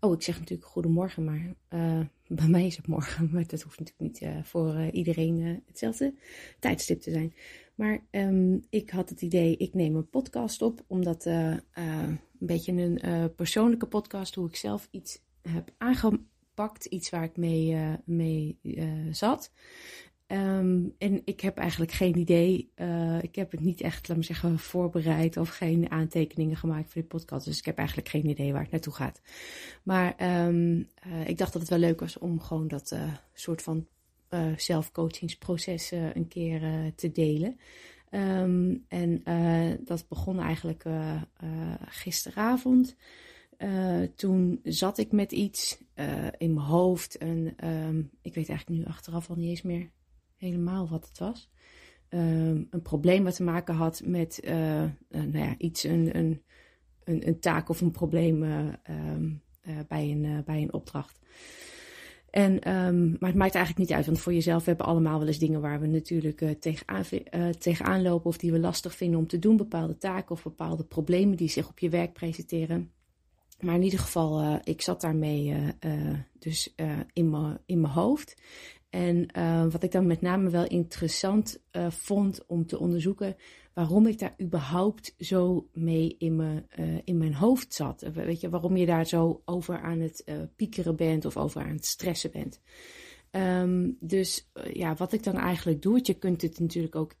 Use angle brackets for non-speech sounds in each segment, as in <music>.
Oh, ik zeg natuurlijk goedemorgen, maar uh, <laughs> bij mij is het morgen. Maar dat hoeft natuurlijk niet uh, voor uh, iedereen hetzelfde tijdstip te zijn. Maar um, ik had het idee, ik neem een podcast op, omdat een beetje een persoonlijke podcast, hoe ik zelf iets heb aangepakt, iets waar ik mee, mee zat. Um, en ik heb eigenlijk geen idee. Uh, ik heb het niet echt, laat me zeggen, voorbereid of geen aantekeningen gemaakt voor dit podcast. Dus ik heb eigenlijk geen idee waar het naartoe gaat. Maar um, uh, ik dacht dat het wel leuk was om gewoon dat uh, soort van zelfcoachingsproces een keer te delen. Um, en dat begon eigenlijk gisteravond. toen zat ik met iets in mijn hoofd. En ik weet eigenlijk nu achteraf al niet eens meer helemaal wat het was. Um, een probleem wat te maken had met uh, uh, nou ja, iets, een, een, een, een, taak of een probleem uh, um, bij, een, bij een opdracht. En, um, maar het maakt eigenlijk niet uit, want voor jezelf hebben we allemaal wel eens dingen waar we natuurlijk tegenaan, tegenaan lopen of die we lastig vinden om te doen. Bepaalde taken of bepaalde problemen die zich op je werk presenteren. Maar in ieder geval, ik zat daarmee dus in mijn hoofd. En uh, wat ik dan met name wel interessant uh, vond om te onderzoeken, waarom ik daar überhaupt zo mee in, me, uh, in mijn hoofd zat. Weet je, waarom je daar zo over aan het piekeren bent of over aan het stressen bent. Um, dus ja, wat ik dan eigenlijk doe, je kunt het natuurlijk ook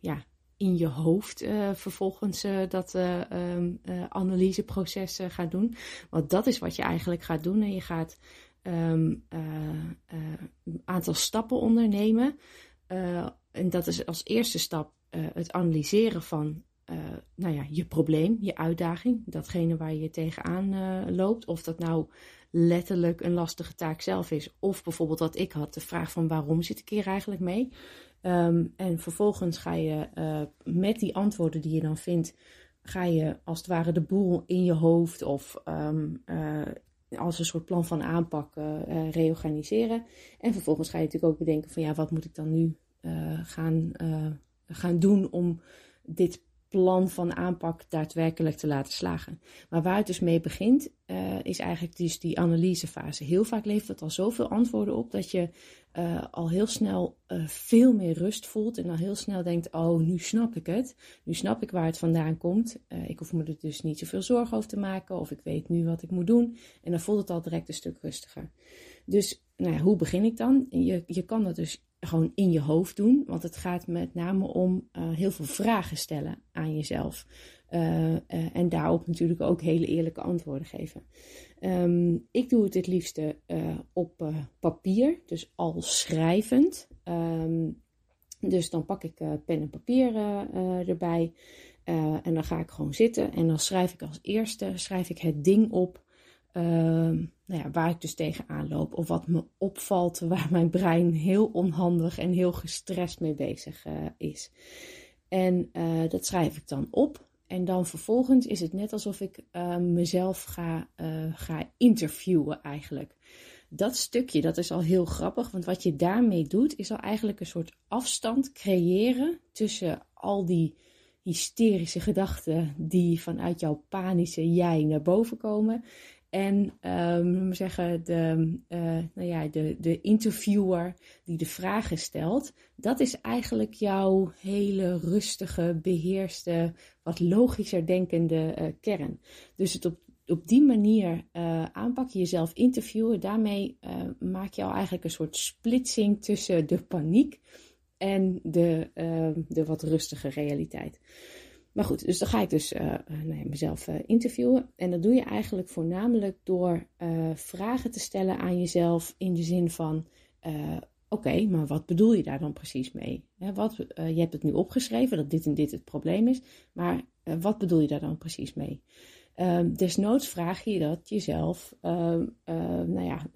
ja, in je hoofd vervolgens dat um, analyseproces gaan doen. Want dat is wat je eigenlijk gaat doen. En je gaat um, uh, aantal stappen ondernemen. Uh, en dat is als eerste stap het analyseren van nou ja, je probleem, je uitdaging, datgene waar je tegenaan loopt. Of dat nou letterlijk een lastige taak zelf is. Of bijvoorbeeld wat ik had, de vraag van waarom zit ik hier eigenlijk mee? Um, en vervolgens ga je met die antwoorden die je dan vindt, ga je als het ware de boel in je hoofd of um, als een soort plan van aanpak uh, reorganiseren. En vervolgens ga je natuurlijk ook bedenken van ja, wat moet ik dan nu uh, gaan, gaan doen om dit plan van aanpak daadwerkelijk te laten slagen. Maar waar het dus mee begint, uh, is eigenlijk dus die analysefase. Heel vaak levert dat al zoveel antwoorden op dat je uh, al heel snel uh, veel meer rust voelt en al heel snel denkt: Oh, nu snap ik het. Nu snap ik waar het vandaan komt. ik hoef me er dus niet zoveel zorgen over te maken, of ik weet nu wat ik moet doen. En dan voelt het al direct een stuk rustiger. Dus nou hoe begin ik dan? Je, je kan dat dus gewoon in je hoofd doen. Want het gaat met name om uh, heel veel vragen stellen aan jezelf. Uh, uh, en daarop natuurlijk ook hele eerlijke antwoorden geven. Um, ik doe het het liefste op papier, dus al schrijvend. Um, dus dan pak ik pen en papier erbij. en dan ga ik gewoon zitten. En dan schrijf ik als eerste schrijf ik het ding op uh, nou ja, waar ik dus tegenaan loop. Of wat me opvalt, waar mijn brein heel onhandig en heel gestrest mee bezig uh, is. En uh, dat schrijf ik dan op. En dan vervolgens is het net alsof ik uh, mezelf ga, ga interviewen eigenlijk. Dat stukje, dat is al heel grappig. Want wat je daarmee doet, is al eigenlijk een soort afstand creëren tussen al die hysterische gedachten die vanuit jouw panische jij naar boven komen. En um, zeggen, de, uh, nou ja, de, de interviewer die de vragen stelt, dat is eigenlijk jouw hele rustige, beheerste, wat logischer denkende uh, kern. Dus het op, op die manier uh, aanpakken, jezelf interviewen, daarmee maak je al eigenlijk een soort splitsing tussen de paniek en de, ehm, de wat rustige realiteit. Maar goed, dus dan ga ik dus uh, nou mezelf uh, interviewen. En dat doe je eigenlijk voornamelijk door vragen te stellen aan jezelf in de zin van: oké, maar wat bedoel je daar dan precies mee? Wat, je hebt het nu opgeschreven dat dit en dit het probleem is, maar wat bedoel je daar dan precies mee? Um, desnoods vraag je dat jezelf, um, nou ja,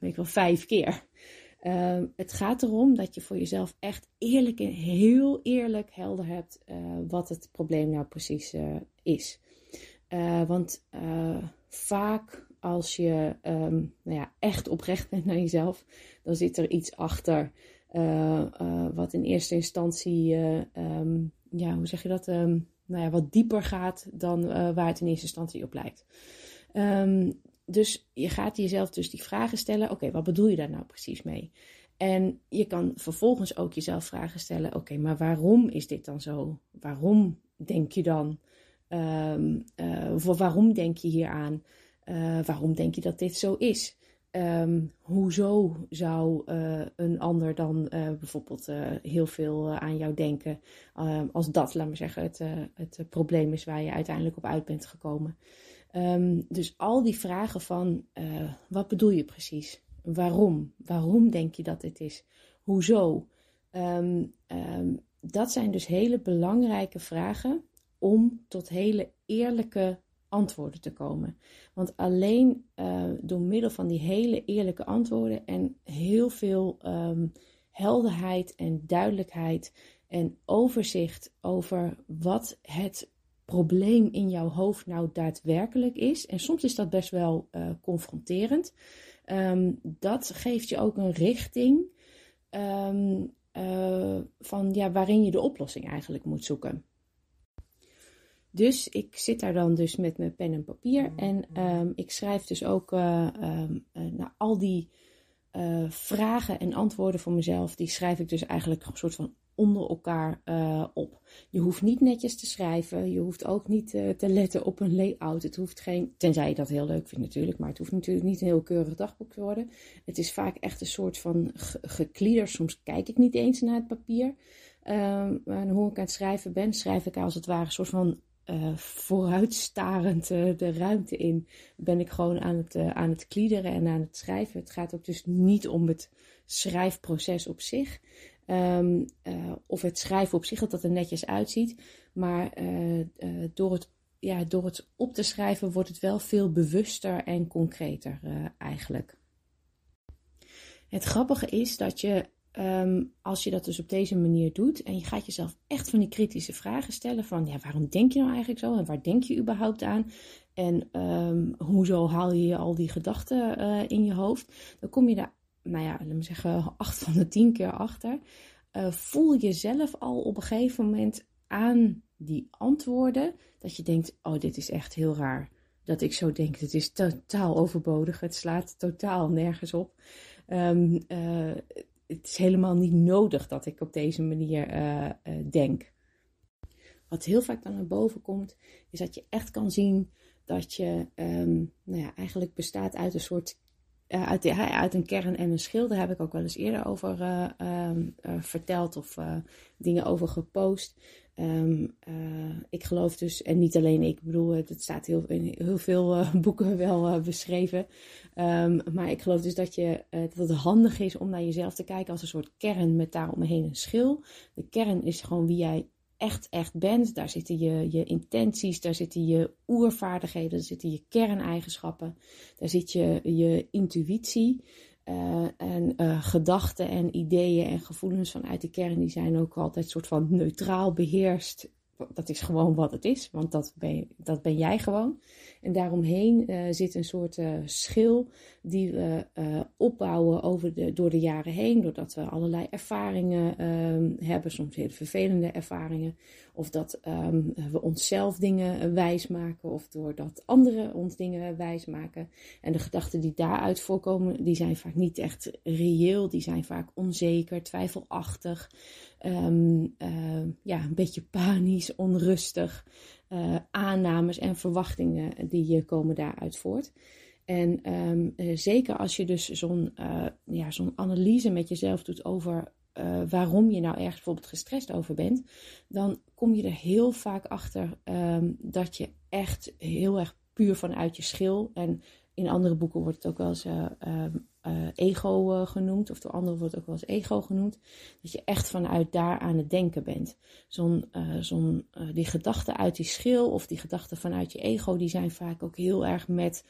ik wel, vijf keer. Het gaat erom dat je voor jezelf echt eerlijk en heel eerlijk helder hebt uh, wat het probleem nou precies uh, is. Uh, want vaak als je nou ja, echt oprecht bent naar jezelf, dan zit er iets achter wat in eerste instantie, um, ja, hoe zeg je dat? nou ja, wat dieper gaat dan waar het in eerste instantie op lijkt. Dus je gaat jezelf dus die vragen stellen. Oké, wat bedoel je daar nou precies mee? En je kan vervolgens ook jezelf vragen stellen. Oké, maar waarom is dit dan zo? Waarom denk je dan? Um, uh, of waarom denk je hier aan? Uh, waarom denk je dat dit zo is? Um, hoezo zou uh, een ander dan bijvoorbeeld heel veel aan jou denken, ehm, als dat, laat maar zeggen, het, het probleem is waar je uiteindelijk op uit bent gekomen. Um, dus al die vragen van, wat bedoel je precies? Waarom? Waarom denk je dat dit is? Hoezo? dat zijn dus hele belangrijke vragen om tot hele eerlijke antwoorden te komen. Want alleen uh, door middel van die hele eerlijke antwoorden en heel veel helderheid en duidelijkheid en overzicht over wat het probleem in jouw hoofd nou daadwerkelijk is. En soms is dat best wel uh, confronterend. Um, dat geeft je ook een richting um, uh, van ja, waarin je de oplossing eigenlijk moet zoeken. Dus ik zit daar dan dus met mijn pen en papier en um, ik schrijf dus ook uh, uh, nou, al die vragen en antwoorden voor mezelf, die schrijf ik dus eigenlijk een soort van onder elkaar op. Je hoeft niet netjes te schrijven, je hoeft ook niet te letten op een layout. Het hoeft geen, tenzij je dat heel leuk vindt natuurlijk, maar het hoeft natuurlijk niet een heel keurig dagboek te worden. Het is vaak echt een soort van geklieder. Soms kijk ik niet eens naar het papier. Um, en hoe ik aan het schrijven ben, schrijf ik als het ware een soort van uh, vooruitstarend uh, de ruimte in, ben ik gewoon aan het, uh, aan het kliederen en aan het schrijven. Het gaat ook dus niet om het schrijfproces op zich. Um, of het schrijven op zich, dat dat er netjes uitziet. Maar door, het, ja, door het op te schrijven wordt het wel veel bewuster en concreter eigenlijk. Het grappige is dat je Um, als je dat dus op deze manier doet en je gaat jezelf echt van die kritische vragen stellen van ja, waarom denk je nou eigenlijk zo en waar denk je überhaupt aan en um, hoezo haal je al die gedachten in je hoofd, dan kom je daar, nou ja, laat me zeggen, acht van de tien keer achter. Uh, voel jezelf al op een gegeven moment aan die antwoorden dat je denkt, oh dit is echt heel raar dat ik zo denk. Het is totaal overbodig, het slaat totaal nergens op. Um, uh, het is helemaal niet nodig dat ik op deze manier uh, denk. Wat heel vaak dan naar boven komt, is dat je echt kan zien dat je um, nou ja, eigenlijk bestaat uit een soort. Uh, uit, een kern en een schil. Daar heb ik ook wel eens eerder over um, verteld of dingen over gepost. Uh, ik geloof dus, en niet alleen ik, bedoel, het staat heel, in heel veel <laughs> boeken wel beschreven. Um, maar ik geloof dus dat, je, dat het handig is om naar jezelf te kijken als een soort kern met daaromheen een schil. De kern is gewoon wie jij echt, echt bent. Daar zitten je, je intenties, daar zitten je oervaardigheden, daar zitten je kerneigenschappen, daar zit je, je intuïtie. Uh, en uh, gedachten en ideeën en gevoelens vanuit de kern, die zijn ook altijd soort van neutraal beheerst. Dat is gewoon wat het is, want dat ben, dat ben jij gewoon. En daaromheen uh, zit een soort uh, schil die we uh, opbouwen over de, door de jaren heen. Doordat we allerlei ervaringen ehm, hebben, soms hele vervelende ervaringen. Of dat um, we onszelf dingen wijsmaken. Of doordat anderen ons dingen wijsmaken. En de gedachten die daaruit voorkomen, die zijn vaak niet echt reëel. Die zijn vaak onzeker, twijfelachtig. Um, ja, een beetje panisch, onrustig uh, aannames en verwachtingen die komen daaruit voort. En uh, zeker als je dus zo'n ja, zo'n analyse met jezelf doet over waarom je nou ergens bijvoorbeeld gestrest over bent, dan kom je er heel vaak achter um, dat je echt heel erg puur vanuit je schil en In andere boeken wordt het ook wel eens ehm, ego genoemd, of door anderen wordt het ook wel eens ego genoemd. Dat je echt vanuit daar aan het denken bent. Zo'n, zo'n, die gedachten uit die schil of die gedachten vanuit je ego, die zijn vaak ook heel erg met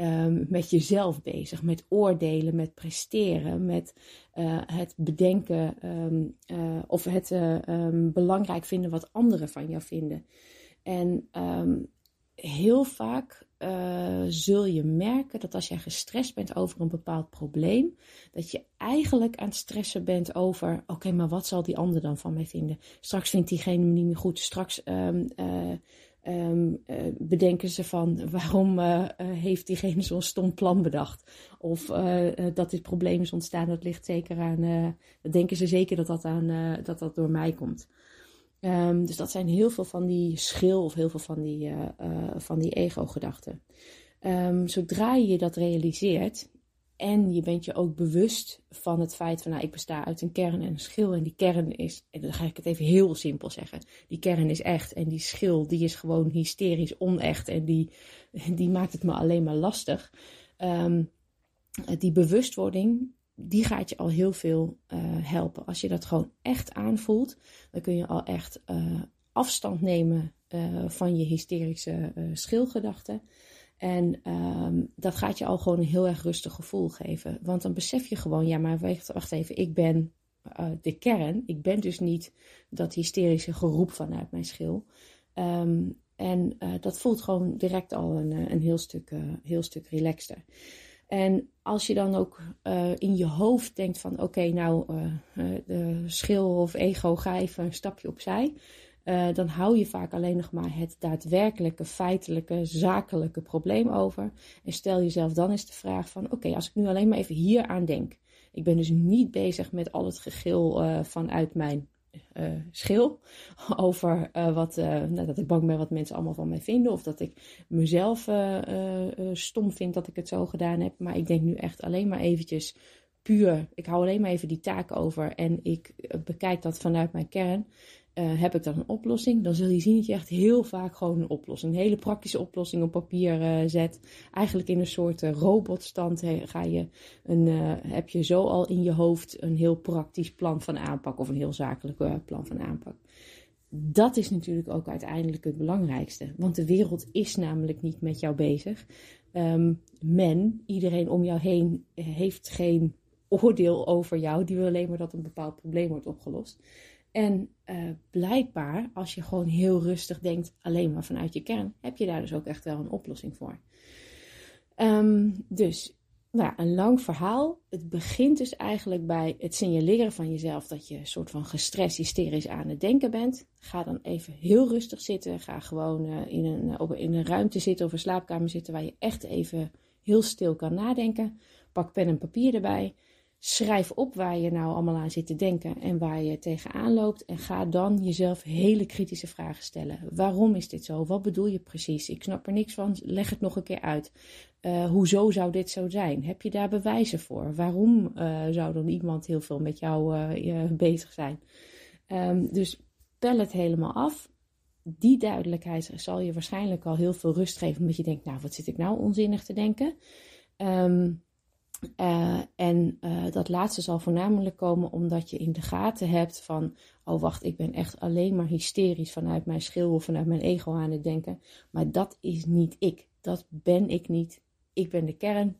um, met jezelf bezig, met oordelen, met presteren, met uh, het bedenken um, uh, of het uh, um, belangrijk vinden wat anderen van jou vinden. En heel vaak zul je merken dat als jij gestrest bent over een bepaald probleem, dat je eigenlijk aan het stressen bent over: oké, maar wat zal die ander dan van mij vinden? Straks vindt diegene me niet meer goed. Straks bedenken ze van waarom uh, heeft diegene zo'n stom plan bedacht. Of dat dit probleem is ontstaan, dat ligt zeker aan, dat denken ze zeker dat dat, aan, dat, dat door mij komt. Um, dus dat zijn heel veel van die schil of heel veel van die, van die ego-gedachten. Um, zodra je dat realiseert en je bent je ook bewust van het feit van, nou, ik besta uit een kern en een schil. En die kern is, en dan ga ik het even heel simpel zeggen. Die kern is echt en die schil, die is gewoon hysterisch onecht. En die, die maakt het me alleen maar lastig. Um, die bewustwording, die gaat je al heel veel uh, helpen. Als je dat gewoon echt aanvoelt, dan kun je al echt uh, afstand nemen uh, van je hysterische schilgedachten. En um, dat gaat je al gewoon een heel erg rustig gevoel geven. Want dan besef je gewoon, ja, maar wacht even, ik ben uh, de kern. Ik ben dus niet dat hysterische geroep vanuit mijn schil. Um, en uh, dat voelt gewoon direct al een, eh, een heel, stuk, heel stuk relaxter. En als je dan ook in je hoofd denkt van oké, nou, de schil of ego, ga even een stapje opzij. Uh, dan hou je vaak alleen nog maar het daadwerkelijke, feitelijke, zakelijke probleem over. En stel jezelf dan eens de vraag van, oké, als ik nu alleen maar even hier aan denk. Ik ben dus niet bezig met al het gegil uh, vanuit mijn uh, schil. <laughs> Over wat, nou, dat ik bang ben wat mensen allemaal van mij vinden. Of dat ik mezelf stom vind dat ik het zo gedaan heb. Maar ik denk nu echt alleen maar eventjes puur. Ik hou alleen maar even die taak over. En ik bekijk dat vanuit mijn kern. Uh, heb ik dan een oplossing? Dan zul je zien dat je echt heel vaak gewoon een oplossing, een hele praktische oplossing op papier uh, zet. Eigenlijk in een soort uh, robotstand ga je een, heb je zo al in je hoofd een heel praktisch plan van aanpak of een heel zakelijk plan van aanpak. Dat is natuurlijk ook uiteindelijk het belangrijkste. Want de wereld is namelijk niet met jou bezig. Um, men, iedereen om jou heen, heeft geen oordeel over jou. Die wil alleen maar dat een bepaald probleem wordt opgelost. En uh, blijkbaar, als je gewoon heel rustig denkt, alleen maar vanuit je kern, heb je daar dus ook echt wel een oplossing voor. Um, dus, nou ja, een lang verhaal. Het begint dus eigenlijk bij het signaleren van jezelf dat je een soort van gestrest, hysterisch aan het denken bent. Ga dan even heel rustig zitten. Ga gewoon uh, in, een, op, in een ruimte zitten of een slaapkamer zitten waar je echt even heel stil kan nadenken. Pak pen en papier erbij. Schrijf op waar je nou allemaal aan zit te denken en waar je tegenaan loopt. En ga dan jezelf hele kritische vragen stellen. Waarom is dit zo? Wat bedoel je precies? Ik snap er niks van. Leg het nog een keer uit. Uh, hoezo zou dit zo zijn? Heb je daar bewijzen voor? Waarom uh, zou dan iemand heel veel met jou uh, bezig zijn? Um, dus pel het helemaal af. Die duidelijkheid zal je waarschijnlijk al heel veel rust geven. Omdat je denkt, nou wat zit ik nou onzinnig te denken? Um, uh, en uh, dat laatste zal voornamelijk komen omdat je in de gaten hebt van, oh wacht, ik ben echt alleen maar hysterisch vanuit mijn schil of vanuit mijn ego aan het denken. Maar dat is niet ik. Dat ben ik niet. Ik ben de kern.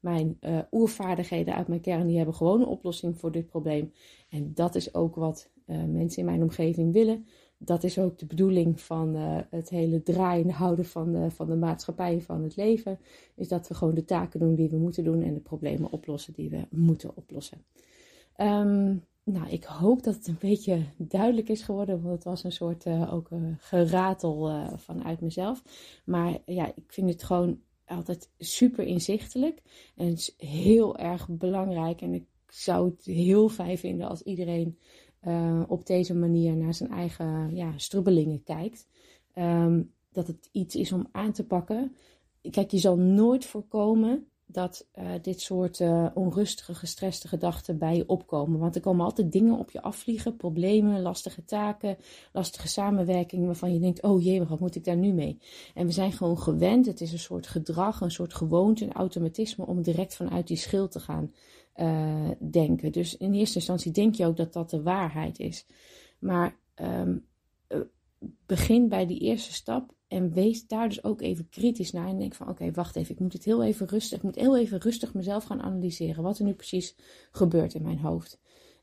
Mijn uh, oervaardigheden uit mijn kern, die hebben gewoon een oplossing voor dit probleem. En dat is ook wat mensen in mijn omgeving willen dat is ook de bedoeling van uh, het hele draaiende houden van de, van de maatschappij, van het leven. Is dat we gewoon de taken doen die we moeten doen en de problemen oplossen die we moeten oplossen. Um, nou, ik hoop dat het een beetje duidelijk is geworden, want het was een soort uh, ook geratel uh, vanuit mezelf. Maar ja, ik vind het gewoon altijd super inzichtelijk en het is heel erg belangrijk. En ik zou het heel fijn vinden als iedereen uh, op deze manier naar zijn eigen ja, strubbelingen kijkt. Um, dat het iets is om aan te pakken. Kijk, je zal nooit voorkomen dat uh, dit soort uh, onrustige, gestreste gedachten bij je opkomen. Want er komen altijd dingen op je afvliegen, problemen, lastige taken, lastige samenwerkingen waarvan je denkt, oh jee, wat moet ik daar nu mee? En we zijn gewoon gewend, het is een soort gedrag, een soort gewoonte, een automatisme om direct vanuit die schil te gaan uh, denken. Dus in eerste instantie denk je ook dat dat de waarheid is. Maar um, begin bij die eerste stap en wees daar dus ook even kritisch naar. En denk van oké, wacht even, ik moet het heel even rustig. Ik moet heel even rustig mezelf gaan analyseren. Wat er nu precies gebeurt in mijn hoofd.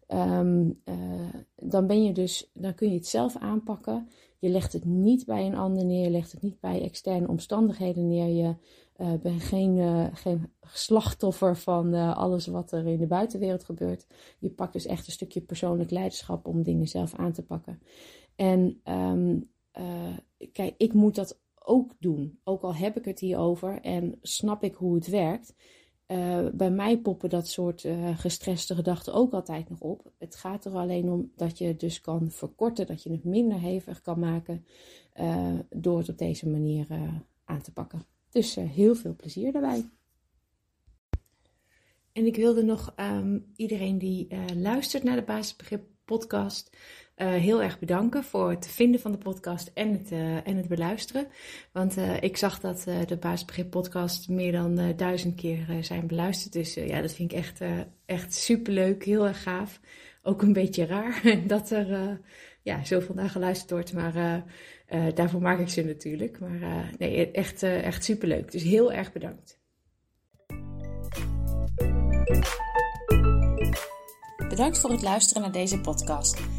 Um, uh, dan ben je dus, dan kun je het zelf aanpakken. Je legt het niet bij een ander neer. Je legt het niet bij externe omstandigheden neer. Je uh, bent geen, uh, geen slachtoffer van alles wat er in de buitenwereld gebeurt. Je pakt dus echt een stukje persoonlijk leiderschap om dingen zelf aan te pakken. En uh, kijk, ik moet dat ook doen. Ook al heb ik het hierover en snap ik hoe het werkt. Uh, bij mij poppen dat soort uh, gestreste gedachten ook altijd nog op. Het gaat er alleen om dat je het dus kan verkorten, dat je het minder hevig kan maken door het op deze manier aan te pakken. Dus heel veel plezier daarbij. En ik wilde nog um, iedereen die luistert naar de Basisbegrip podcast uh, heel erg bedanken voor het vinden van de podcast en het, uh, en het beluisteren. Want uh, ik zag dat de Basisbegrip podcast meer dan duizend keer zijn beluisterd. Dus ja, dat vind ik echt, echt superleuk, heel erg gaaf. Ook een beetje raar <laughs> dat er ja, zoveel naar geluisterd wordt. Maar daarvoor maak ik ze natuurlijk. Maar nee, echt, echt superleuk. Dus heel erg bedankt. Bedankt voor het luisteren naar deze podcast.